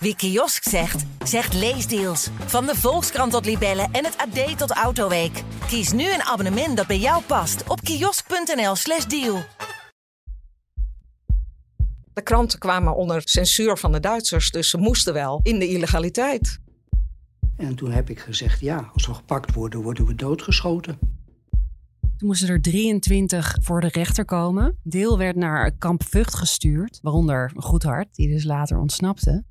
Wie kiosk zegt, zegt leesdeals. Van de Volkskrant tot Libellen en het AD tot Autoweek. Kies nu een abonnement dat bij jou past op kiosk.nl/slash deal. De kranten kwamen onder censuur van de Duitsers, dus ze moesten wel in de illegaliteit. En toen heb ik gezegd: ja, als we gepakt worden, worden we doodgeschoten. Toen moesten er 23 voor de rechter komen. Deel werd naar kamp Vught gestuurd, waaronder Goedhart, die dus later ontsnapte.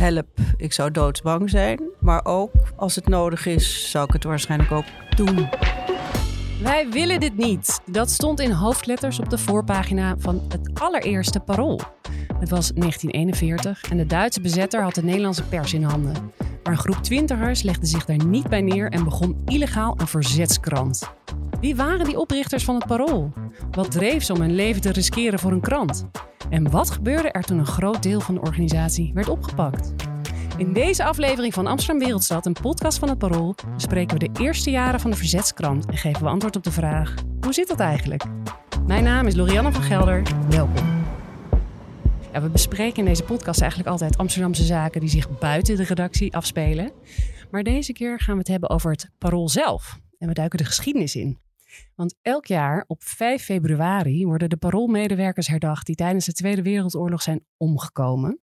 Help, ik zou doodsbang zijn. Maar ook als het nodig is, zou ik het waarschijnlijk ook doen. Wij willen dit niet. Dat stond in hoofdletters op de voorpagina van het allereerste parool. Het was 1941 en de Duitse bezetter had de Nederlandse pers in handen. Maar een groep twintigers legde zich daar niet bij neer en begon illegaal een verzetskrant. Wie waren die oprichters van het parool? Wat dreef ze om hun leven te riskeren voor een krant? En wat gebeurde er toen een groot deel van de organisatie werd opgepakt? In deze aflevering van Amsterdam Wereldstad, een podcast van het Parool, bespreken we de eerste jaren van de Verzetskrant en geven we antwoord op de vraag: hoe zit dat eigenlijk? Mijn naam is Lorianne van Gelder. Welkom. Ja, we bespreken in deze podcast eigenlijk altijd Amsterdamse zaken die zich buiten de redactie afspelen. Maar deze keer gaan we het hebben over het Parool zelf. En we duiken de geschiedenis in. Want elk jaar op 5 februari worden de paroolmedewerkers herdacht die tijdens de Tweede Wereldoorlog zijn omgekomen.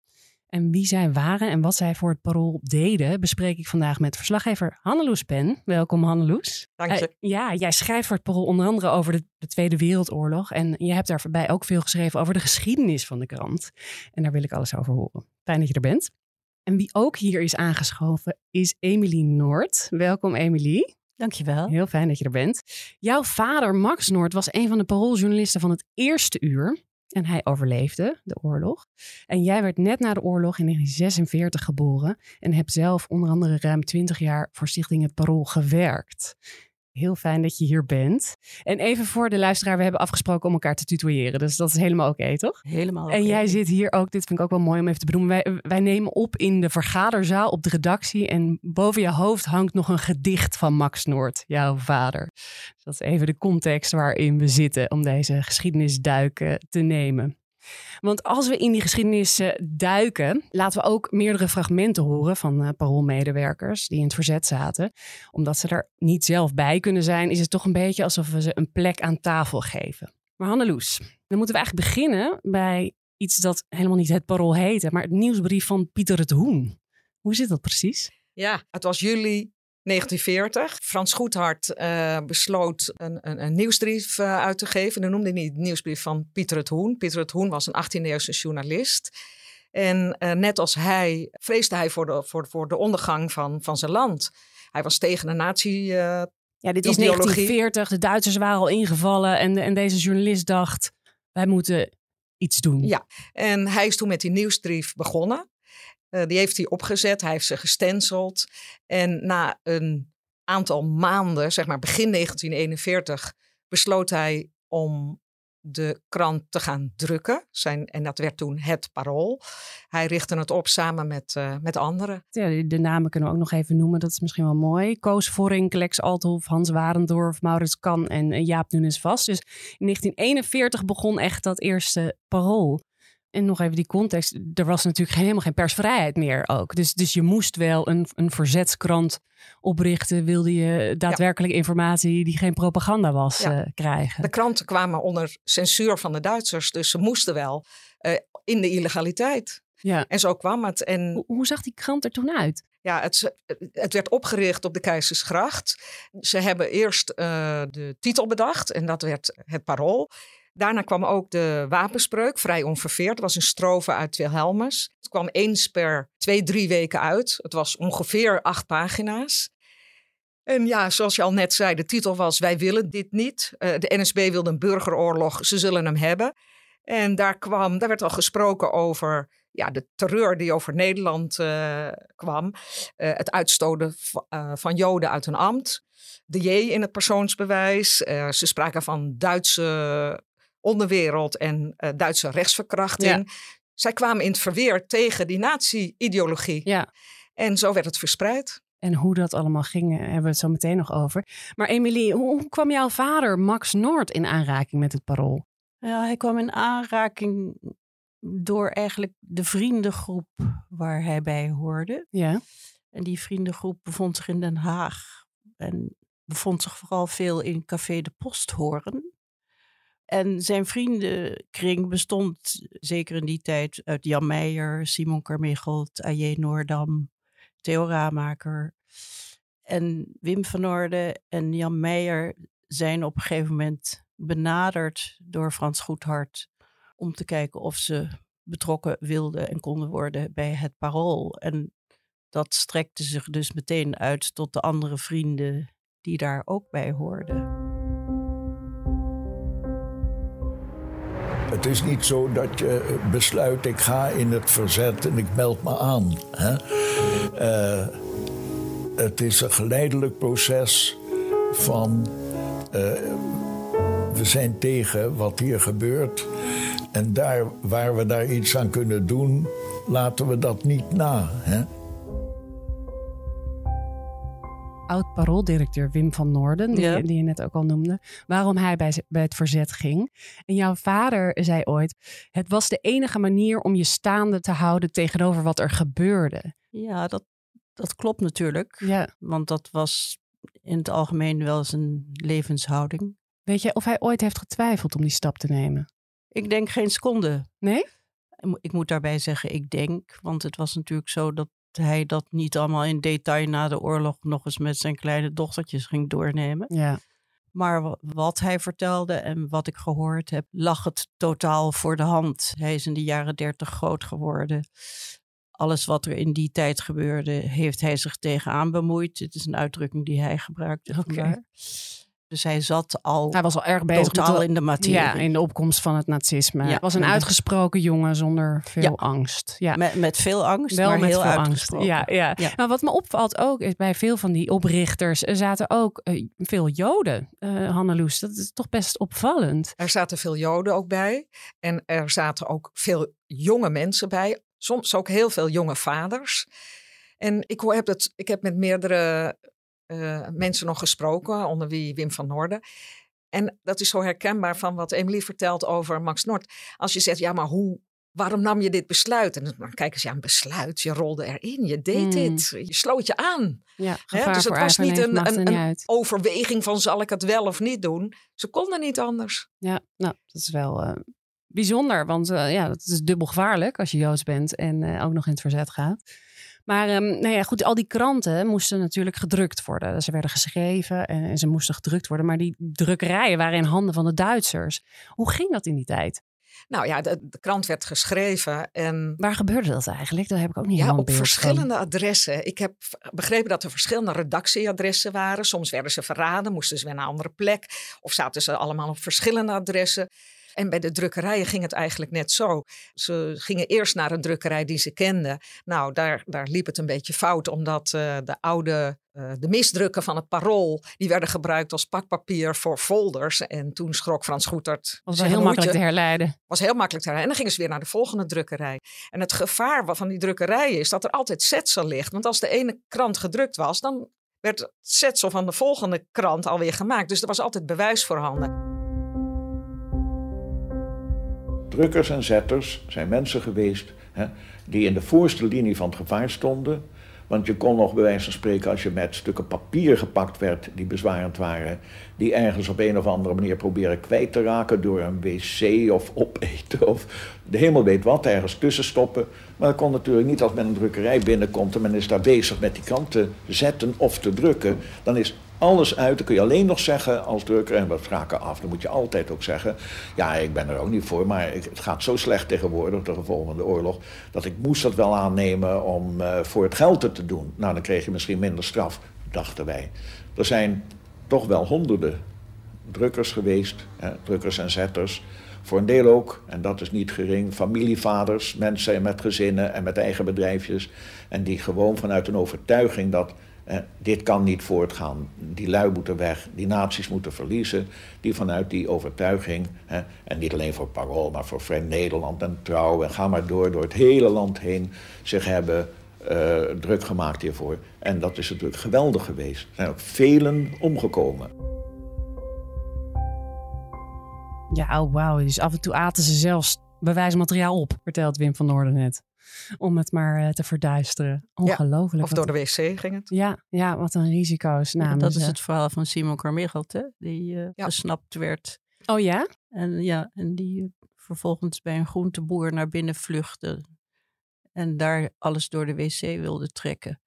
En wie zij waren en wat zij voor het parool deden, bespreek ik vandaag met verslaggever Hanneloes Pen. Welkom Hanneloes. Dank je. Uh, ja, jij schrijft voor het parool onder andere over de, de, Tweede Wereldoorlog. En je hebt daarbij ook veel geschreven over de geschiedenis van de krant. En daar wil ik alles over horen. Fijn dat je er bent. En wie ook hier is aangeschoven is Emily Noord. Welkom Emily. Dankjewel. Heel fijn dat je er bent. Jouw vader Max Noord was een van de parooljournalisten van het eerste uur. En hij overleefde de oorlog. En jij werd net na de oorlog in 1946 geboren. En hebt zelf onder andere ruim 20 jaar voor Stichting Het Parool gewerkt. Heel fijn dat je hier bent. En even voor de luisteraar, we hebben afgesproken om elkaar te tutoyeren. Dus dat is helemaal oké, okay, toch? Helemaal oké. Okay. En jij zit hier ook, dit vind ik ook wel mooi om even te benoemen. Wij, wij nemen op in de vergaderzaal op de redactie. En boven je hoofd hangt nog een gedicht van Max Noord, jouw vader. Dus dat is even de context waarin we zitten om deze geschiedenisduiken te nemen. Want als we in die geschiedenis duiken, laten we ook meerdere fragmenten horen van uh, paroolmedewerkers die in het verzet zaten. Omdat ze er niet zelf bij kunnen zijn, is het toch een beetje alsof we ze een plek aan tafel geven. Maar Hanneloes, dan moeten we eigenlijk beginnen bij iets dat helemaal niet het parool heette, maar het nieuwsbrief van Pieter het Hoen. Hoe zit dat precies? Ja, het was juli 1940. Frans Goedhart uh, besloot een, een, een nieuwsbrief uh, uit te geven. Dan noemde hij niet de nieuwsbrief van Pieter het Hoen. Pieter het Hoen was een 18e-eeuwse journalist. En uh, net als hij vreesde hij voor de, voor, voor de ondergang van, van zijn land. Hij was tegen de nazi Ja, dit was 1940. De Duitsers waren al ingevallen. En, en deze journalist dacht, wij moeten iets doen. Ja, en hij is toen met die nieuwsbrief begonnen. Uh, die heeft hij opgezet, hij heeft ze gestenceld. En na een aantal maanden, zeg maar begin 1941, besloot hij om de krant te gaan drukken. Zijn, en dat werd toen Het Parool. Hij richtte het op samen met, uh, met anderen. Ja, de namen kunnen we ook nog even noemen, dat is misschien wel mooi. Koos Vorink, Lex Althoff, Hans Warendorf, Maurits Kan en Jaap Nunes Vast. Dus in 1941 begon echt dat eerste Parool. En nog even die context. Er was natuurlijk helemaal geen persvrijheid meer ook. Dus, dus je moest wel een, een verzetskrant oprichten. Wilde je daadwerkelijk ja. informatie die geen propaganda was ja. uh, krijgen. De kranten kwamen onder censuur van de Duitsers. Dus ze moesten wel uh, in de illegaliteit. Ja. En zo kwam het. En, hoe, hoe zag die krant er toen uit? Ja, het, het, werd opgericht op de Keizersgracht. Ze hebben eerst uh, de titel bedacht en dat werd het parool. Daarna kwam ook de wapenspreuk, vrij onverveerd. Het was een strofe uit Wilhelmus. Het kwam eens per twee, drie weken uit. Het was ongeveer acht pagina's. En ja, zoals je al net zei, de titel was Wij willen dit niet. Uh, de NSB wilde een burgeroorlog, ze zullen hem hebben. En daar, kwam, daar werd al gesproken over ja, de terreur die over Nederland uh, kwam. Uh, het uitstoten van Joden uit hun ambt. De J in het persoonsbewijs. ze spraken van Duitse onderwereld en uh, Duitse rechtsverkrachting. Ja. Zij kwamen in het verweer tegen die nazi-ideologie. Ja. En zo werd het verspreid. En hoe dat allemaal ging, hebben we het zo meteen nog over. Maar Emilie, hoe kwam jouw vader Max Noord in aanraking met het parool? Ja, hij kwam in aanraking Door eigenlijk de vriendengroep waar hij bij hoorde. Ja. En die vriendengroep bevond zich in Den Haag. En bevond zich vooral veel in Café de Posthoorn. En zijn vriendenkring bestond zeker in die tijd uit Jan Meijer, Simon Carmichelt, A.J. Noordam, Theo Raamaker. En Wim van Orde en Jan Meijer zijn op een gegeven moment benaderd door Frans Goedhart om te kijken of ze betrokken wilden en konden worden bij het parool. En dat strekte zich dus meteen uit tot de andere vrienden die daar ook bij hoorden. Het is niet zo dat je besluit, ik ga in het verzet en ik meld me aan. Hè? Uh, het is een geleidelijk proces van uh, we zijn tegen wat hier gebeurt. En daar waar we daar iets aan kunnen doen, laten we dat niet na. Hè? Oud-parooldirecteur Wim van Noorden, die, Ja. die je net ook al noemde, waarom hij bij, bij het verzet ging. En jouw vader zei ooit: Het was de enige manier om je staande te houden tegenover wat er gebeurde. Ja, dat, dat klopt natuurlijk. Ja. Want dat was in het algemeen wel zijn levenshouding. Weet je of hij ooit heeft getwijfeld om die stap te nemen? Ik denk geen seconde. Nee? Ik moet daarbij zeggen, ik denk, want het was natuurlijk zo dat hij dat niet allemaal in detail na de oorlog nog eens met zijn kleine dochtertjes ging doornemen. Ja. Maar wa- wat hij vertelde en wat ik gehoord heb, lag het totaal voor de hand. Hij is in de jaren dertig groot geworden. Alles wat er in die tijd gebeurde, heeft hij zich tegenaan bemoeid. Het is een uitdrukking die hij gebruikte. Oké. Dus hij zat al Hij was al erg bezig totaal met de, in de materie. ja, in de opkomst van het nazisme. Ja. Hij was een uitgesproken jongen zonder veel Ja. angst. Ja. Met, met veel angst, Wel maar met heel veel angst. uitgesproken. Ja, ja. Ja. Maar wat me opvalt ook is bij veel van die oprichters er zaten ook eh, veel Joden. eh Hanneloes, dat is toch best opvallend. Er zaten veel Joden ook bij. En er zaten ook veel jonge mensen bij. Soms ook heel veel jonge vaders. En ik, heb, het, ik heb met meerdere eh, mensen nog gesproken, onder wie Wim van Noorden. En dat is zo herkenbaar van wat Emily vertelt over Max Noord. Als je zegt, ja, maar hoe, waarom nam je dit besluit? En dan kijken ze, ja, een besluit. Je rolde erin, je deed Hmm. dit. Je sloot je aan. Ja, dus het was niet een, een, niet een uit. overweging van zal ik het wel of niet doen. Ze konden niet anders. Ja, nou, dat is wel eh, bijzonder. Want eh, ja, dat is dubbel gevaarlijk als je Joods bent en ook nog in het verzet gaat. Maar ehm, nou ja, goed, al die kranten moesten natuurlijk gedrukt worden. Ze werden geschreven en, en ze moesten gedrukt worden. Maar die drukkerijen waren in handen van de Duitsers. Hoe ging dat in die tijd? Nou ja, de, de krant werd geschreven en Waar gebeurde dat eigenlijk? Daar heb ik ook niet ja, helemaal op beeld van. verschillende adressen. Ik heb begrepen dat er verschillende redactieadressen waren. Soms werden ze verraden, moesten ze weer naar een andere plek. Of zaten ze allemaal op verschillende adressen. En bij de drukkerijen ging het eigenlijk net zo. Ze gingen eerst naar een drukkerij die ze kenden. Nou, daar, daar liep het een beetje fout, omdat eh, de oude, eh, de misdrukken van het parool, die werden gebruikt als pakpapier voor folders. En toen schrok Frans Goethert. was wel heel makkelijk hoedje. te herleiden. was heel makkelijk te rijden. En dan gingen ze weer naar de volgende drukkerij. En het gevaar van die drukkerijen is dat er altijd zetsel ligt. Want als de ene krant gedrukt was, dan werd het zetsel van de volgende krant alweer gemaakt. Dus er was altijd bewijs voorhanden. Drukkers en zetters zijn mensen geweest hè, die in de voorste linie van het gevaar stonden. Want je kon nog bij wijze van spreken, als je met stukken papier gepakt werd die bezwarend waren, die ergens op een of andere manier proberen kwijt te raken door een wc of opeten of de hemel weet wat, ergens tussen stoppen. Maar dat kon natuurlijk niet als men een drukkerij binnenkomt en men is daar bezig met die krant te zetten of te drukken. Dan is alles uit. Dan kun je alleen nog zeggen als drukker, en we spraken af, dan moet je altijd ook zeggen, ja, ik ben er ook niet voor, maar het gaat zo slecht tegenwoordig, de gevolgen van de oorlog, dat ik moest dat wel aannemen om eh, voor het geld te doen. Nou, dan kreeg je misschien minder straf, dachten wij. Er zijn toch wel honderden drukkers geweest, hè, drukkers en zetters. Voor een deel ook, en dat is niet gering, familievaders, mensen met gezinnen en met eigen bedrijfjes. En die gewoon vanuit een overtuiging dat eh, dit kan niet voortgaan, die lui moeten weg, die naties moeten verliezen. Die vanuit die overtuiging, en niet alleen voor Parool, maar voor Vrij Nederland en Trouw, en ga maar door, door het hele land heen, zich hebben eh, druk gemaakt hiervoor. En dat is natuurlijk geweldig geweest. Er zijn ook velen omgekomen. Ja, oh wauw. Dus af en toe aten ze zelfs bewijsmateriaal op, vertelt Wim van Noorden net. Om het maar eh, te verduisteren. Ongelooflijk. Of wat- door de wc ging het. Ja, ja, wat een risico's Ja, namen dat is ze. het verhaal van Simon Carmichelt, hè? die eh, Ja. gesnapt werd. Oh ja? En, ja, en die vervolgens bij een groenteboer naar binnen vluchtte. En daar alles door de wc wilde trekken.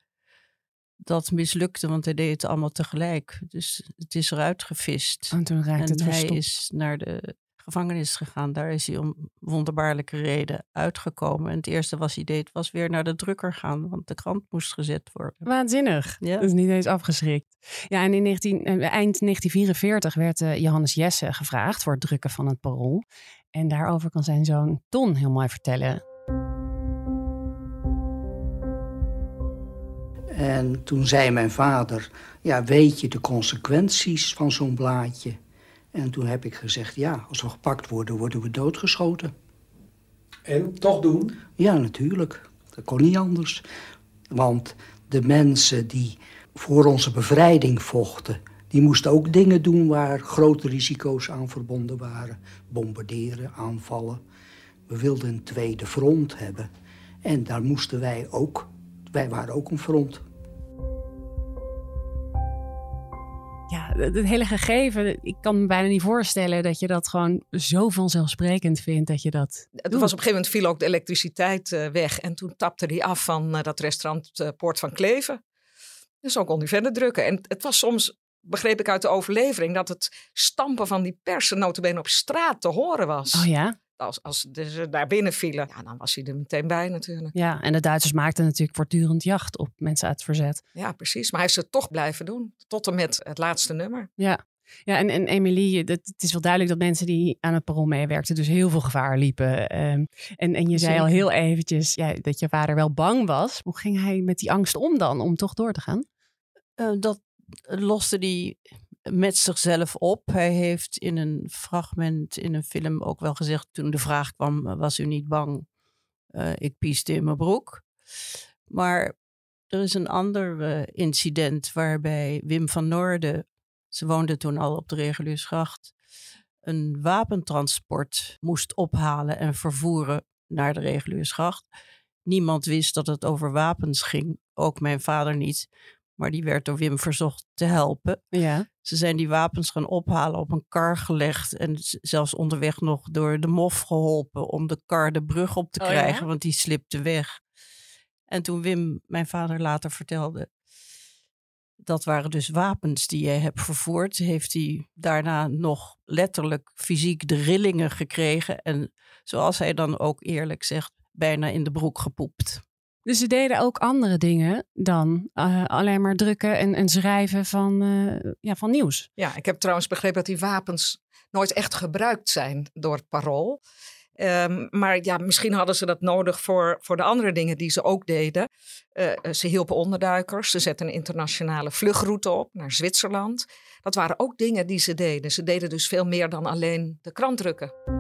Dat mislukte, want hij deed het allemaal tegelijk. Dus het is eruit gevist. En toen raakte het en hij verstopt. is naar de gevangenis gegaan. Daar is hij om wonderbaarlijke reden uitgekomen. En het eerste was hij deed, was weer naar de drukker gaan. Want de krant moest gezet worden. Waanzinnig. Ja. Dat is niet eens afgeschrikt. Ja, en in 19, eh, eind 1944 werd eh, Johannes Jesse gevraagd voor het drukken van het parool. En daarover kan zijn zoon Ton heel mooi vertellen. En toen zei mijn vader, ja, weet je de consequenties van zo'n blaadje? En toen heb ik gezegd, ja, als we gepakt worden, worden we doodgeschoten. En toch doen? Ja, natuurlijk. Dat kon niet anders. Want de mensen die voor onze bevrijding vochten, die moesten ook dingen doen waar grote risico's aan verbonden waren. Bombarderen, aanvallen. We wilden een tweede front hebben. En daar moesten wij ook, wij waren ook een front. Ja, het hele gegeven, ik kan me bijna niet voorstellen dat je dat gewoon zo vanzelfsprekend vindt dat je dat Het was op een gegeven moment viel ook de elektriciteit eh, weg. En toen tapte hij af van eh, dat restaurant eh, Poort van Kleven. En zo kon hij verder drukken. En het was soms, begreep ik uit de overlevering, dat het stampen van die persen notabene op straat te horen was. Oh ja? Als, als ze daar binnen vielen, ja, dan was hij er meteen bij natuurlijk. Ja, en de Duitsers maakten natuurlijk voortdurend jacht op mensen uit het verzet. Ja, precies. Maar hij is het toch blijven doen. Tot en met het laatste nummer. Ja, ja en, en Emilie, dat, het is wel duidelijk dat mensen die aan het parool meewerkten dus heel veel gevaar liepen. Ehm, en, en je zei al heel eventjes ja, dat je vader wel bang was. Hoe ging hij met die angst om dan, om toch door te gaan? Eh, dat loste hij met zichzelf op. Hij heeft in een fragment in een film ook wel gezegd... toen de vraag kwam, eh, was u niet bang? Eh, ik pieste in mijn broek. Maar er is een ander eh, incident waarbij Wim van Noorden... ze woonde toen al op de Reguliersgracht... een wapentransport moest ophalen en vervoeren naar de Reguliersgracht. Niemand wist dat het over wapens ging, ook mijn vader niet... Maar die werd door Wim verzocht te helpen. Ja. Ze zijn die wapens gaan ophalen, op een kar gelegd. En zelfs onderweg nog door de mof geholpen om de kar de brug op te Oh ja? krijgen, want die slipte weg. En toen Wim, mijn vader, later vertelde. Dat waren dus wapens die jij hebt vervoerd. Heeft hij daarna nog letterlijk fysiek de rillingen gekregen. En zoals hij dan ook eerlijk zegt, bijna in de broek gepoept. Dus ze deden ook andere dingen dan eh, alleen maar drukken en, en schrijven van, eh, ja, van nieuws. Ja, ik heb trouwens begrepen dat die wapens nooit echt gebruikt zijn door het parool. Ehm, maar ja, misschien hadden ze dat nodig voor, voor de andere dingen die ze ook deden. Eh, ze hielpen onderduikers, ze zetten een internationale vluchtroute op naar Zwitserland. Dat waren ook dingen die ze deden. Ze deden dus veel meer dan alleen de krant drukken.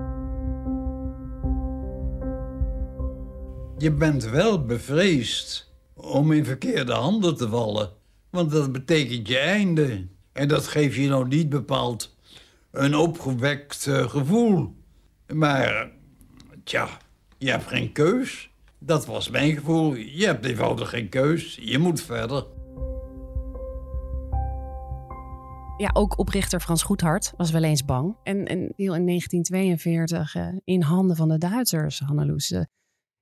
Je bent wel bevreesd om in verkeerde handen te vallen. Want dat betekent je einde. En dat geeft je nou niet bepaald een opgewekt eh, gevoel. Maar, tja, je hebt geen keus. Dat was mijn gevoel. Je hebt eenvoudig geen keus. Je moet verder. Ja, ook oprichter Frans Goedhart was wel eens bang. En, en in 1942 eh, in handen van de Duitsers, Hanneloes.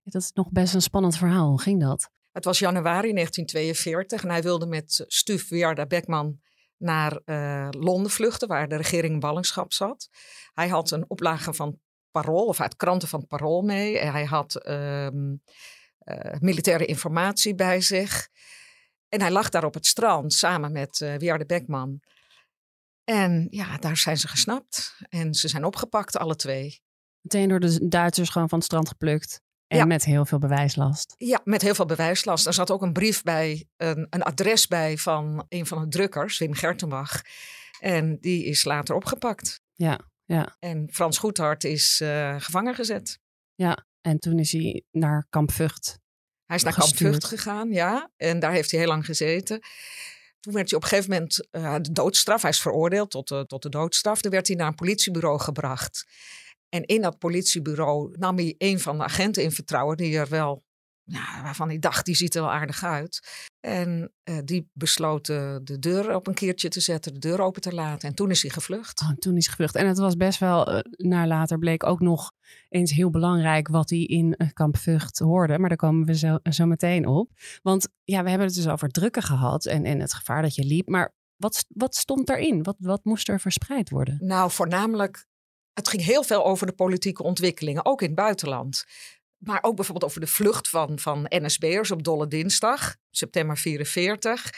Dat is nog best een spannend verhaal. Hoe ging dat? Het was januari 1942 en hij wilde met Stuf Wiarda Beckman naar eh, Londen vluchten, waar de regering in ballingschap zat. Hij had een oplage van Parool, of uit kranten van Parool mee. En hij had ehm, eh, militaire informatie bij zich. En hij lag daar op het strand samen met eh Wiarda Beckman. En ja, daar zijn ze gesnapt. En ze zijn opgepakt, alle twee. Meteen door de Duitsers gewoon van het strand geplukt. En Ja. met heel veel bewijslast. Ja, met heel veel bewijslast. Er zat ook een brief bij, een, een adres bij van een van de drukkers, Wim Gertenbach. En die is later opgepakt. Ja, ja, En Frans Goedhart is eh, gevangen gezet. ja. En toen is hij naar kamp Vught. Hij is naar Kamp Gestuurd. Vught gegaan, ja. En daar heeft hij heel lang gezeten. Toen werd hij op een gegeven moment eh, de doodstraf. Hij is veroordeeld tot de, tot de doodstraf. Toen werd hij naar een politiebureau gebracht. En in dat politiebureau nam hij een van de agenten in vertrouwen, die er wel, ja, waarvan hij dacht, die ziet er wel aardig uit. En uh, die besloot de deur op een keertje te zetten, de deur open te laten. En toen is hij gevlucht. Oh, toen is hij gevlucht. En het was best wel, uh, naar later bleek ook nog eens heel belangrijk wat hij in kamp Vught hoorde. Maar daar komen we zo, zo meteen op. Want ja, we hebben het dus over drukken gehad en, en het gevaar dat je liep. Maar wat, wat stond daarin? Wat, wat moest er verspreid worden? Nou, voornamelijk, het ging heel veel over de politieke ontwikkelingen, ook in het buitenland. Maar ook bijvoorbeeld over de vlucht van, van NSB'ers op Dolle Dinsdag, september 44.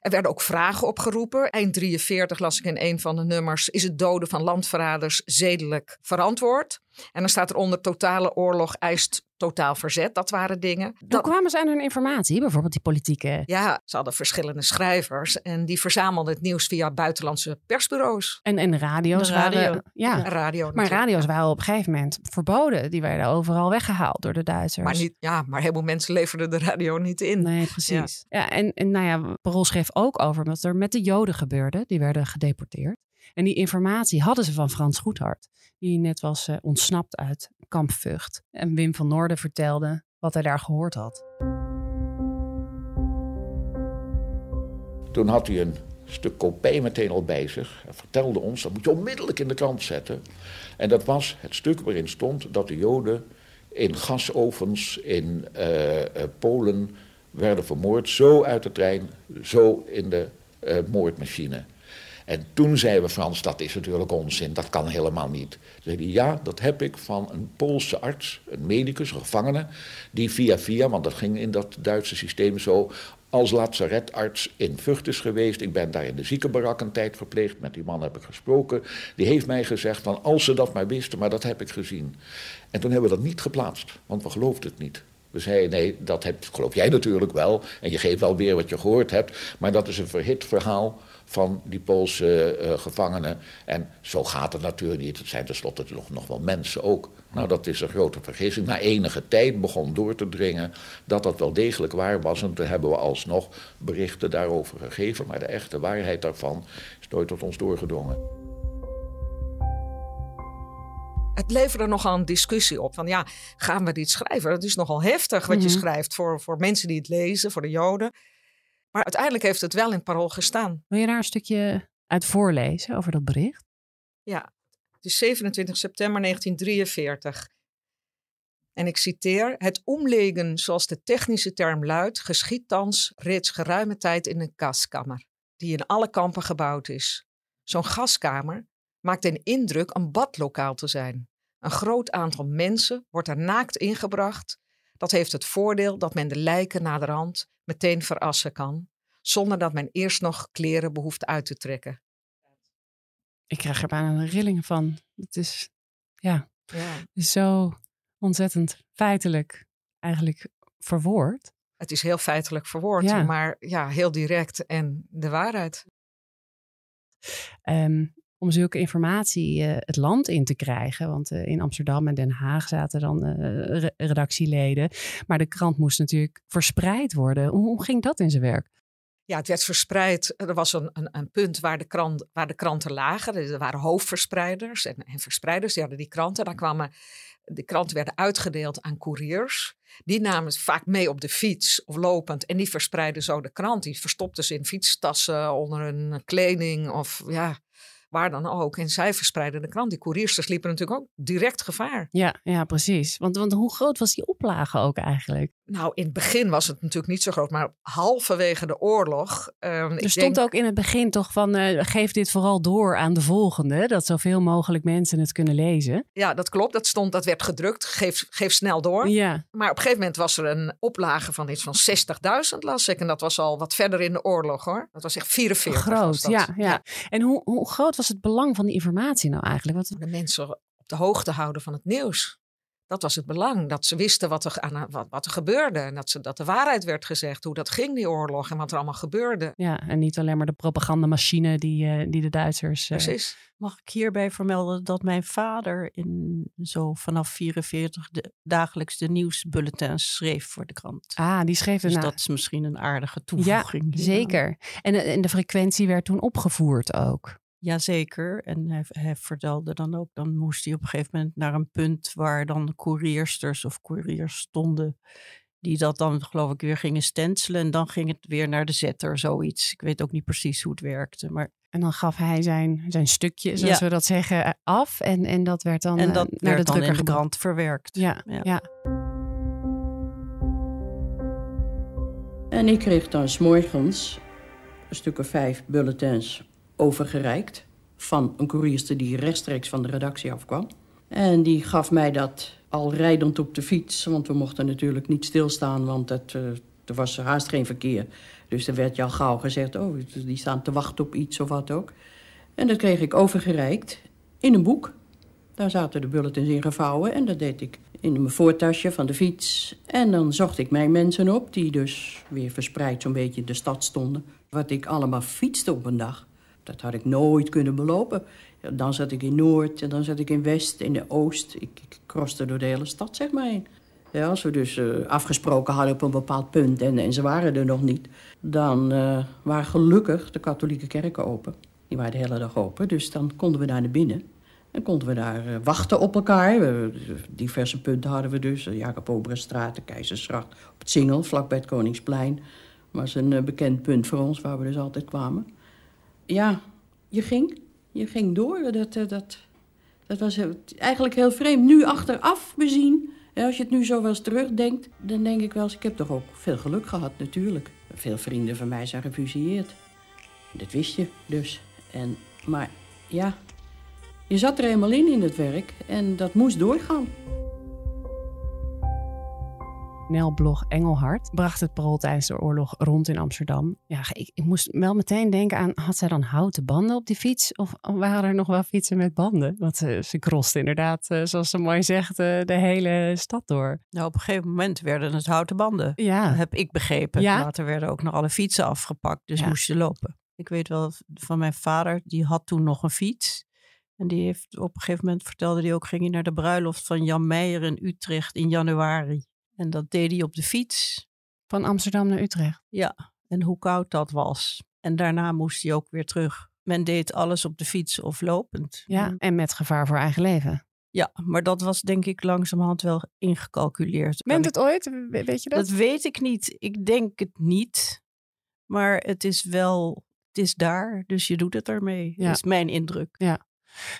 Er werden ook vragen opgeroepen. Eind 43 las ik in een van de nummers: Is het doden van landverraders zedelijk verantwoord? En dan staat eronder: Totale oorlog eist totaal verzet. Dat waren dingen. Hoe kwamen ze aan hun informatie, bijvoorbeeld die politieke? Ja, ze hadden verschillende schrijvers en die verzamelden het nieuws via buitenlandse persbureaus. En, en radio's De radio. waren... Ja, radio maar radio's waren op een gegeven moment verboden. Die werden overal weggehaald door de Duitsers. Maar, niet, ja, maar heel veel mensen leverden de radio niet in. Nee, precies. Ja. en, en nou ja, Parool schreef ook over wat er met de Joden gebeurde. Die werden gedeporteerd. En die informatie hadden ze van Frans Goedhart, die net was uh, ontsnapt uit kamp Vught. En Wim van Noorden vertelde wat hij daar gehoord had. Toen had hij een stuk kopij meteen al bij zich. Hij vertelde ons, dat moet je onmiddellijk in de krant zetten. En dat was het stuk waarin stond dat de Joden in gasovens in uh, uh, Polen werden vermoord. Zo uit de trein, zo in de moordmachine. En toen zeiden we Frans, dat is natuurlijk onzin, dat kan helemaal niet. Toen zei ja, dat heb ik van een Poolse arts, een medicus, een gevangene, die via via, want dat ging in dat Duitse systeem zo, als lazaretarts in Vught is geweest. Ik ben daar in de ziekenbarak een tijd verpleegd, met die man heb ik gesproken. Die heeft mij gezegd van, als ze dat maar wisten, maar dat heb ik gezien. En toen hebben we dat niet geplaatst, want we geloofden het niet. We zeiden, nee, dat geloof jij natuurlijk wel. En je geeft wel weer wat je gehoord hebt. Maar dat is een verhit verhaal van die Poolse uh, gevangenen. En zo gaat het natuurlijk niet. Het zijn tenslotte nog, nog wel mensen ook. Nou, dat is een grote vergissing. Na enige tijd begon door te dringen dat dat wel degelijk waar was. En toen hebben we alsnog berichten daarover gegeven. Maar de echte waarheid daarvan is nooit tot ons doorgedrongen. Het leverde nogal een discussie op. Van ja, gaan we dit schrijven? Het is nogal heftig wat je Mhm. schrijft voor, voor mensen die het lezen, voor de Joden. Maar uiteindelijk heeft het wel in het parool gestaan. Wil je daar een stukje uit voorlezen over dat bericht? Ja, het is 27 september 1943. En ik citeer: Het omlegen, zoals de technische term luidt, geschiet thans reeds geruime tijd in een gaskamer, die in alle kampen gebouwd is. Zo'n gaskamer maakt een indruk een badlokaal te zijn. Een groot aantal mensen wordt er naakt ingebracht. Dat heeft het voordeel dat men de lijken naderhand meteen verassen kan, zonder dat men eerst nog kleren behoeft uit te trekken. Ik krijg er bijna een rilling van. Het is, ja, Ja. zo ontzettend feitelijk eigenlijk verwoord. Het is heel feitelijk verwoord, Ja. maar ja, heel direct en de waarheid. Ehm, om zulke informatie eh, het land in te krijgen. Want eh, in Amsterdam en Den Haag zaten dan eh, re- redactieleden. Maar de krant moest natuurlijk verspreid worden. Hoe, hoe ging dat in zijn werk? Ja, het werd verspreid. Er was een, een, een punt waar de, krant, waar de kranten lagen. Er waren hoofdverspreiders en, en verspreiders. Die hadden die kranten. Dan kwamen, de kranten werden uitgedeeld aan couriers. Die namen het vaak mee op de fiets of lopend. En die verspreidden zo de krant. Die verstopten ze in fietstassen, onder een kleding of ja, waar dan ook. En zij verspreidden de krant. Die couriers liepen natuurlijk ook direct gevaar. Ja, ja precies. Want, want hoe groot was die oplage ook eigenlijk? Nou, in het begin was het natuurlijk niet zo groot, maar halverwege de oorlog. ehm, ik Er stond denk- ook in het begin toch van eh, geef dit vooral door aan de volgende. Dat zoveel mogelijk mensen het kunnen lezen. Ja, dat klopt. Dat stond, dat werd gedrukt. Geef, geef snel door. Ja, Maar op een gegeven moment was er een oplage van iets van 60.000, las ik. En dat was al wat verder in de oorlog, hoor. Dat was echt 44. was groot. dat. Ja, ja. En hoe, hoe groot was het belang van die informatie nou eigenlijk? Wat, De mensen op de hoogte houden van het nieuws. Dat was het belang. Dat ze wisten wat er, aan, wat, wat er gebeurde. En dat, ze, dat de waarheid werd gezegd. Hoe dat ging, die oorlog. En wat er allemaal gebeurde. ja, en niet alleen maar de propagandamachine die, eh, die de Duitsers... eh, Precies. Mag ik hierbij vermelden dat mijn vader in zo vanaf 44 de, dagelijks de nieuwsbulletins schreef voor de krant. Ah, die schreef dus dat is misschien een aardige Ja, toevoeging. hieraan. zeker. En, en de frequentie werd toen opgevoerd ook. Jazeker. En hij, hij vertelde dan ook, dan moest hij op een gegeven moment naar een punt waar dan couriersters of couriers stonden. Die dat dan geloof ik weer gingen stencelen. En dan ging het weer naar de zetter, zoiets. Ik weet ook niet precies hoe het werkte. Maar En dan gaf hij zijn, zijn stukje, zoals Ja. we dat zeggen, eh, af. En, en dat werd dan en eh, dat naar werd de dan drukker in de gebracht. krant verwerkt. Ja, Ja. ja. En ik kreeg dan 's morgens een stuk of vijf bulletins overgereikt... van een koerierster die rechtstreeks van de redactie afkwam. En die gaf mij dat al rijdend op de fiets... want we mochten natuurlijk niet stilstaan, want het, eh, er was haast geen verkeer. Dus er werd je al gauw gezegd, oh, die staan te wachten op iets of wat ook. En dat kreeg ik overgereikt in een boek. Daar zaten de bulletins in gevouwen en dat deed ik in mijn voortasje van de fiets. En dan zocht ik mijn mensen op, die dus weer verspreid zo'n beetje in de stad stonden. Wat ik allemaal fietste op een dag, dat had ik nooit kunnen belopen. Dan zat ik in Noord en dan zat ik in West, in de Oost. Ik, ik kroste door de hele stad, zeg maar heen. Ja, als we dus eh, afgesproken hadden op een bepaald punt en, en ze waren er nog niet... dan eh, waren gelukkig de katholieke kerken open. Die waren de hele dag open, dus dan konden we daar naar binnen. En konden we daar eh, wachten op elkaar. Diverse punten hadden we dus. Jacob Oberenstraat, de Keizersgracht, op het Singel, vlakbij het Koningsplein. was een bekend punt voor ons, waar we dus altijd kwamen. Ja, je ging. Je ging door. Dat, eh, dat, dat was eigenlijk heel vreemd. Nu achteraf bezien, en als je het nu zo wel eens terugdenkt... dan denk ik wel eens, ik heb toch ook veel geluk gehad natuurlijk. Veel vrienden van mij zijn gefusilleerd. Dat wist je dus. En, maar ja, je zat er eenmaal in in het werk en dat moest doorgaan. Nelblog Engelhard bracht het parool tijdens de oorlog rond in Amsterdam. Ja, ik, ik moest wel meteen denken aan, had zij dan houten banden op die fiets? Of waren er nog wel fietsen met banden? Want ze, ze croste inderdaad, eh, zoals ze mooi zegt, eh, de hele stad door. Nou, op een gegeven moment werden het houten banden. Ja, heb ik begrepen. Ja? Later werden ook nog alle fietsen afgepakt, dus Ja. moest je lopen. Ik weet wel van mijn vader, die had toen nog een fiets. En die heeft op een gegeven moment vertelde hij ook, ging hij naar de bruiloft van Jan Meijer in Utrecht in januari. En dat deed hij op de fiets. van Amsterdam naar Utrecht. Ja, en hoe koud dat was. En daarna moest hij ook weer terug. Men deed alles op de fiets of lopend. Ja, en met gevaar voor eigen leven. Ja, maar dat was denk ik langzamerhand wel ingecalculeerd. Bent het ooit? We- Weet je dat? Dat weet ik niet. Ik denk het niet. Maar het is wel, het is daar, dus je doet het ermee. Ja. Dat is mijn indruk.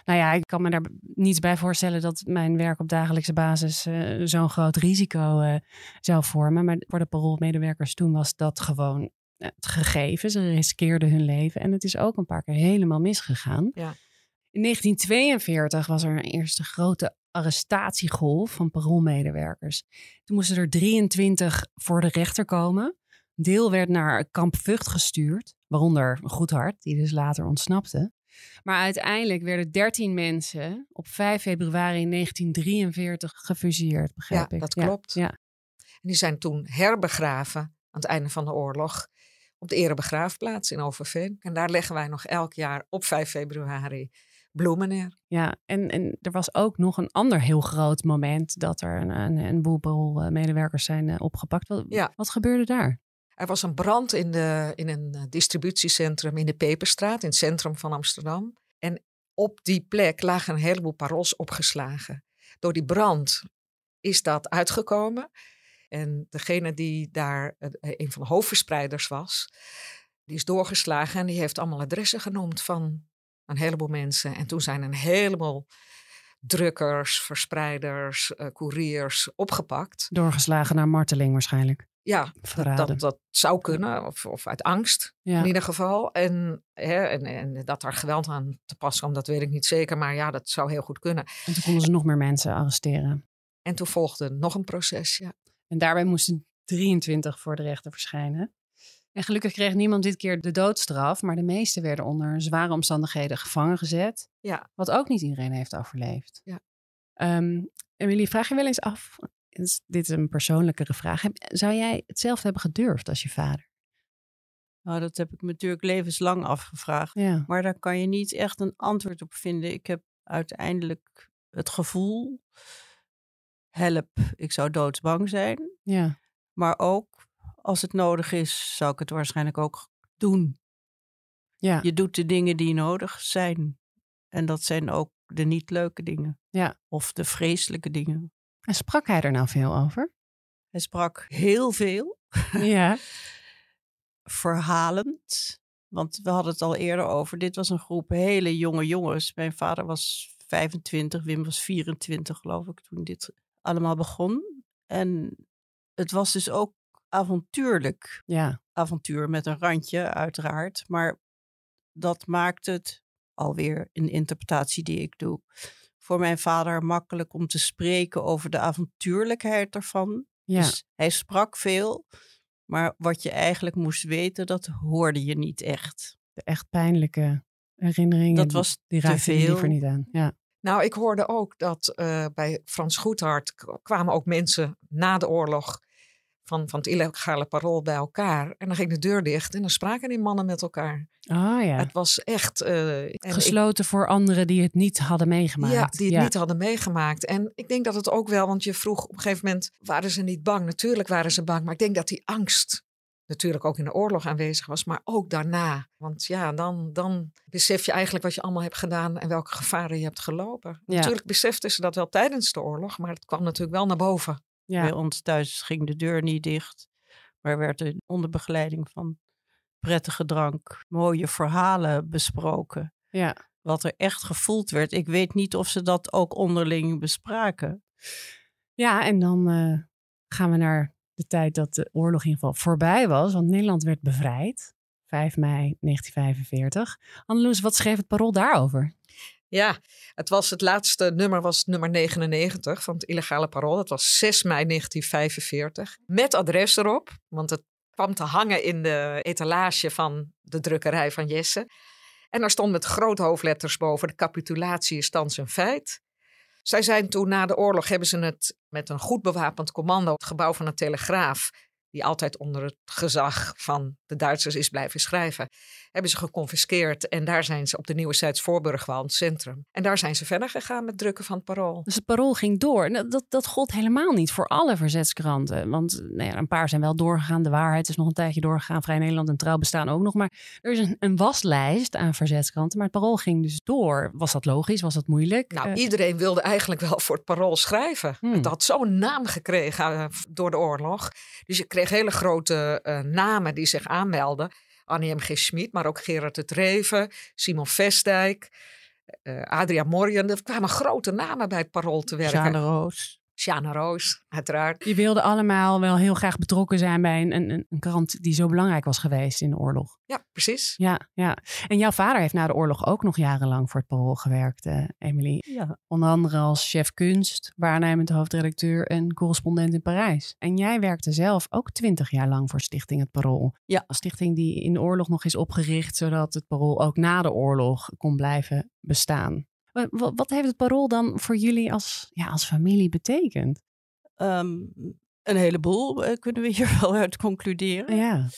Nou ja, ik kan me daar niets bij voorstellen dat mijn werk op dagelijkse basis eh, zo'n groot risico eh, zou vormen. Maar voor de paroolmedewerkers toen was dat gewoon eh, het gegeven. Ze riskeerden hun leven en het is ook een paar keer helemaal misgegaan. Ja. In 1942 was er een eerste grote arrestatiegolf van paroolmedewerkers. Toen moesten er 23 voor de rechter komen. Een deel werd naar kamp Vught gestuurd, waaronder Goedhart, die dus later ontsnapte. Maar uiteindelijk werden 13 mensen op 5 februari 1943 gefusilleerd, begrijp Ja, ik. dat klopt. Ja, En die zijn toen herbegraven aan het einde van de oorlog op de erebegraafplaats in Overveen. En daar leggen wij nog elk jaar op 5 februari bloemen neer. ja. En, en er was ook nog een ander heel groot moment dat er een, een, een boel paroolmedewerkers zijn eh, opgepakt. Wat, Ja. wat gebeurde daar? Er was een brand in, de, in een eh, distributiecentrum in de Peperstraat, in het centrum van Amsterdam. En op die plek lagen een heleboel parols opgeslagen. Door die brand is dat uitgekomen. En degene die daar eh, een van de hoofdverspreiders was, die is doorgeslagen en die heeft allemaal adressen genoemd van een heleboel mensen. En toen zijn een heleboel drukkers, verspreiders, eh couriers opgepakt. Doorgeslagen naar marteling waarschijnlijk. Ja, dat, Verraden. dat, dat zou kunnen, of, of uit angst Ja. in ieder geval. En, hè, en, en dat er geweld aan te pas kwam, dat weet ik niet zeker. Maar ja, dat zou heel goed kunnen. En toen konden ze nog meer mensen arresteren. En toen volgde nog een proces, ja. En daarbij moesten 23 voor de rechter verschijnen. En gelukkig kreeg niemand dit keer de doodstraf, maar de meesten werden onder zware omstandigheden gevangen gezet. Ja. Wat ook niet iedereen heeft overleefd. Ja. Ehm, Emilie, vraag je wel eens af, dit is een persoonlijkere vraag, zou jij hetzelfde hebben gedurfd als je vader? Nou, dat heb ik me natuurlijk levenslang afgevraagd. Ja. Maar daar kan je niet echt een antwoord op vinden. Ik heb uiteindelijk het gevoel, help, ik zou doodsbang zijn. Ja. Maar ook, als het nodig is, zou ik het waarschijnlijk ook doen. Ja. Je doet de dingen die nodig zijn. En dat zijn ook de niet leuke dingen. Ja. Of de vreselijke dingen. En sprak hij er nou veel over? Hij sprak heel veel. Ja. verhalend. Want we hadden het al eerder over. Dit was een groep hele jonge jongens. Mijn vader was 25, Wim was 24, geloof ik, toen dit allemaal begon. En het was dus ook avontuurlijk. Ja. Avontuur met een randje, uiteraard. Maar dat maakt het alweer een interpretatie die ik doe. Voor mijn vader makkelijk om te spreken over de avontuurlijkheid ervan. Ja. Dus hij sprak veel, maar wat je eigenlijk moest weten, dat hoorde je niet echt. De echt pijnlijke herinneringen. Dat was die te raakte je liever niet aan. Ja. Nou, ik hoorde ook dat eh, bij Frans Goethart k- kwamen ook mensen na de oorlog van, van het illegale parool bij elkaar. En dan ging de deur dicht en dan spraken die mannen met elkaar. Oh ja. Het was echt... eh, ik- Gesloten voor anderen die het niet hadden meegemaakt. Ja, die het niet hadden meegemaakt. En ik denk dat het ook wel, want je vroeg op een gegeven moment, waren ze niet bang? Natuurlijk waren ze bang, maar ik denk dat die angst natuurlijk ook in de oorlog aanwezig was, maar ook daarna. Want ja, dan, dan besef je eigenlijk wat je allemaal hebt gedaan en welke gevaren je hebt gelopen. Ja. Natuurlijk beseften ze dat wel tijdens de oorlog, maar het kwam natuurlijk wel naar boven. Ja. Bij ons thuis ging de deur niet dicht, maar werd er onder begeleiding van prettige drank mooie verhalen besproken. Ja. Wat er echt gevoeld werd. Ik weet niet of ze dat ook onderling bespraken. Ja, en dan eh, gaan we naar de tijd dat de oorlog in ieder geval voorbij was. Want Nederland werd bevrijd. 5 mei 1945. Anneloes, wat schreef het parool daarover? Ja, het was het laatste nummer, was nummer 99 van het illegale parool. Dat was 6 mei 1945. Met adres erop, want het kwam te hangen in de etalage van de drukkerij van Jesse. En daar stond met grote hoofdletters boven: de capitulatie is thans een feit. Zij zijn toen na de oorlog hebben ze het met een goed bewapend commando, het gebouw van de Telegraaf, die altijd onder het gezag van de Duitsers is blijven schrijven, hebben ze geconfiskeerd. En daar zijn ze op de Nieuwe Zijds Voorburgwal, centrum. En daar zijn ze verder gegaan met drukken van het parool. Dus het parool ging door. Dat, dat gold helemaal niet voor alle verzetskranten. Want nou ja, een paar zijn wel doorgegaan. De waarheid is nog een tijdje doorgegaan. Vrij Nederland en Trouw bestaan ook nog. Maar er is een, een waslijst aan verzetskranten. Maar het parool ging dus door. Was dat logisch? Was dat moeilijk? Nou, Eh, iedereen wilde eigenlijk wel voor het parool schrijven. Hmm. Het had zo'n naam gekregen eh, door de oorlog. Dus je kreeg hele grote eh, namen die zich aanmelden. Annie M. G. Schmid, maar ook Gerard het Reven, Simon Vestdijk, eh Adria Morjan. Er kwamen grote namen bij het parool te werken. Sjane Roos. Sjane Roos, uiteraard. Die wilden allemaal wel heel graag betrokken zijn bij een, een, een krant die zo belangrijk was geweest in de oorlog. Ja, precies. Ja, ja. En jouw vader heeft na de oorlog ook nog jarenlang voor het parool gewerkt, eh Emily. Ja. Onder andere als chef kunst, waarnemend hoofdredacteur en correspondent in Parijs. En jij werkte zelf ook twintig jaar lang voor Stichting Het Parool. Ja. Een stichting die in de oorlog nog is opgericht, zodat het Parool ook na de oorlog kon blijven bestaan. Wa- wa- Wat heeft het Parool dan voor jullie als, ja, als familie betekend? Ehm, een heleboel eh, kunnen we hier wel uit concluderen. Ja,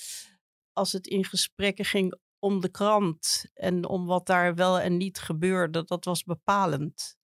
Als het in gesprekken ging om de krant en om wat daar wel en niet gebeurde, dat was bepalend.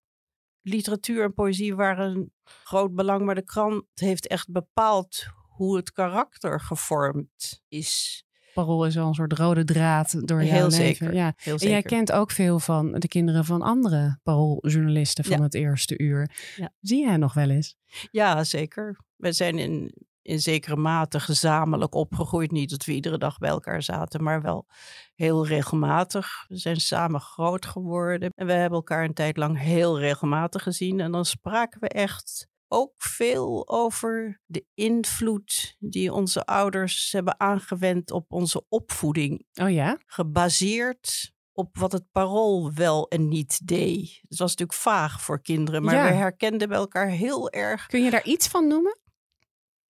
Literatuur en poëzie waren een groot belang, maar de krant heeft echt bepaald hoe het karakter gevormd is. Parool is wel een soort rode draad door jouw Heel leven. zeker. Ja. Heel En jij kent ook veel van de kinderen van andere parooljournalisten van Ja. het eerste uur. Ja. Zie jij nog wel eens? Ja, zeker. We zijn in, in zekere mate gezamenlijk opgegroeid. Niet dat we iedere dag bij elkaar zaten, maar wel heel regelmatig. We zijn samen groot geworden. En we hebben elkaar een tijd lang heel regelmatig gezien. En dan spraken we echt ook veel over de invloed die onze ouders hebben aangewend op onze opvoeding. Oh ja? Gebaseerd op wat het parool wel en niet deed. Het was natuurlijk vaag voor kinderen, maar Ja. we herkenden bij elkaar heel erg Kun je daar iets van noemen?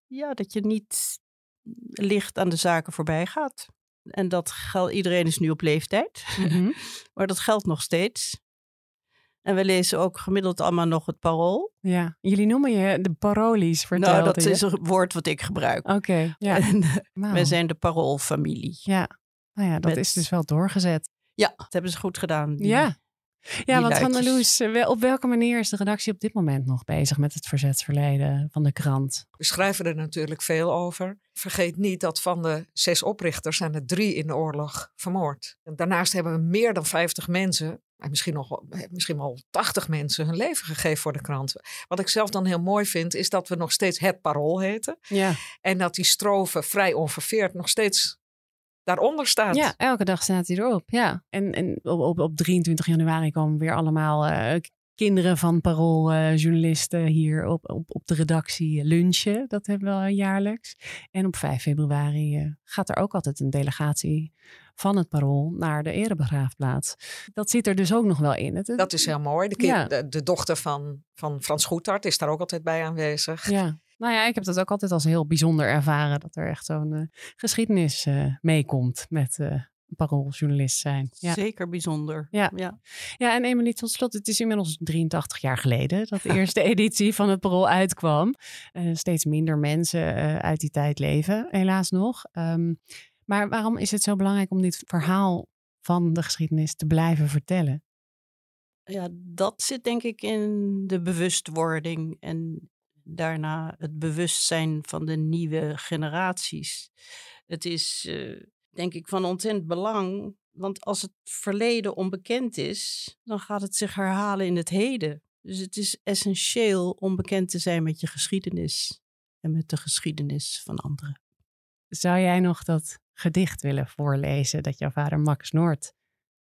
ja, dat je niet licht aan de zaken voorbij gaat. En dat geldt, iedereen is nu op leeftijd, Mhm. maar dat geldt nog steeds. En we lezen ook gemiddeld allemaal nog het parool. Ja. Jullie noemen je de parolies, vertelde nou, dat je. is een woord wat ik gebruik. Oké, ja. En eh, wij zijn de paroolfamilie. Ja. Nou ja, dat Met- is dus wel doorgezet. Ja, dat hebben ze goed gedaan. die Ja. Ja, want Van der Loes, eh, op welke manier is de redactie op dit moment nog bezig met het verzetsverleden van de krant? We schrijven er natuurlijk veel over. Vergeet niet dat van de zes oprichters zijn er drie in de oorlog vermoord. En daarnaast hebben we meer dan 50 mensen, misschien nog wel, eh, misschien wel 80 mensen, hun leven gegeven voor de krant. Wat ik zelf dan heel mooi vind, is dat we nog steeds het parool heten. Ja. En dat die strofe vrij onverveerd nog steeds daaronder staat. Ja, elke dag staat hij erop. Ja. En, en op, op, op 23 januari komen weer allemaal uh, kinderen van parooljournalisten hier op, op, op de redactie lunchen. Dat hebben we jaarlijks. En op 5 februari uh, gaat er ook altijd een delegatie van het parool naar de erebegraafplaats. Dat zit er dus ook nog wel in. Het, dat is heel mooi. De, kind, ja. de, de, dochter van, van Frans Goethart is daar ook altijd bij aanwezig. Ja. Nou ja, ik heb dat ook altijd als heel bijzonder ervaren. Dat er echt zo'n uh, geschiedenis uh, meekomt met uh, parooljournalist zijn. Ja. Zeker bijzonder. Ja. ja. Ja, en Emily, tot slot, het is inmiddels 83 jaar geleden dat de eerste editie van het parool uitkwam. steeds minder mensen uit die tijd leven, helaas nog. Um, maar waarom is het zo belangrijk om dit verhaal van de geschiedenis te blijven vertellen? Ja, dat zit denk ik in de bewustwording en daarna het bewustzijn van de nieuwe generaties. Het is, uh, denk ik, van ontzettend belang. Want als het verleden onbekend is, dan gaat het zich herhalen in het heden. Dus het is essentieel om bekend te zijn met je geschiedenis en met de geschiedenis van anderen. Zou jij nog dat gedicht willen voorlezen dat jouw vader Max Noord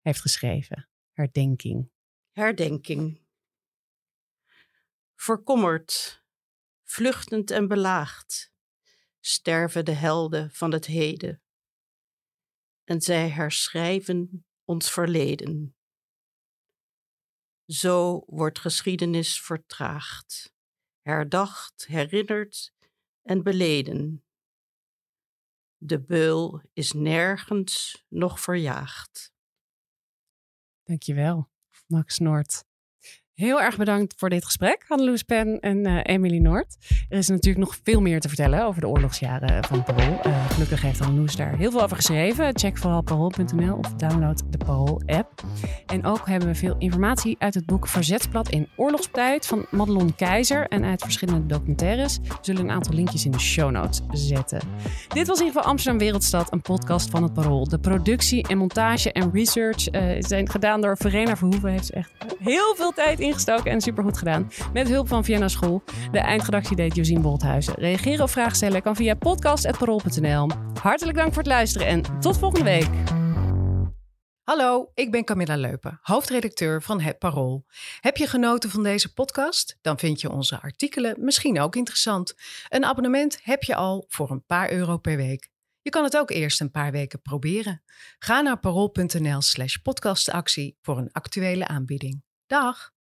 heeft geschreven? Herdenking. Herdenking. Verkommerd vluchtend en belaagd, sterven de helden van het heden. En zij herschrijven ons verleden. Zo wordt geschiedenis vertraagd, herdacht, herinnerd en beleden. De beul is nergens nog verjaagd. Dankjewel, Max Noord. Heel erg bedankt voor dit gesprek, Hanneloes Pen en uh, Emily Noord. Er is natuurlijk nog veel meer te vertellen over de oorlogsjaren van Parool. Uh, gelukkig heeft Hanneloes daar heel veel over geschreven. Check vooral parool.nl of download de Parool-app. En ook hebben we veel informatie uit het boek Verzetsblad in oorlogstijd van Madelon Keizer en uit verschillende documentaires. We zullen een aantal linkjes in de show notes zetten. Dit was in ieder geval Amsterdam Wereldstad, een podcast van het Parool. De productie en montage en research zijn gedaan door Verena Verhoeven. Heeft echt heel veel tijd in ingestoken en supergoed gedaan. Met hulp van Vienna School. De eindredactie deed Josien Bolthuizen. Reageren of vragen stellen kan via podcast.parool.nl. Hartelijk dank voor het luisteren en tot volgende week. Hallo, ik ben Camilla Leupen, hoofdredacteur van Het Parool. Heb je genoten van deze podcast? Dan vind je onze artikelen misschien ook interessant. Een abonnement heb je al voor een paar euro per week. Je kan het ook eerst een paar weken proberen. Ga naar parool.nl/slash podcastactie voor een actuele aanbieding. Dag!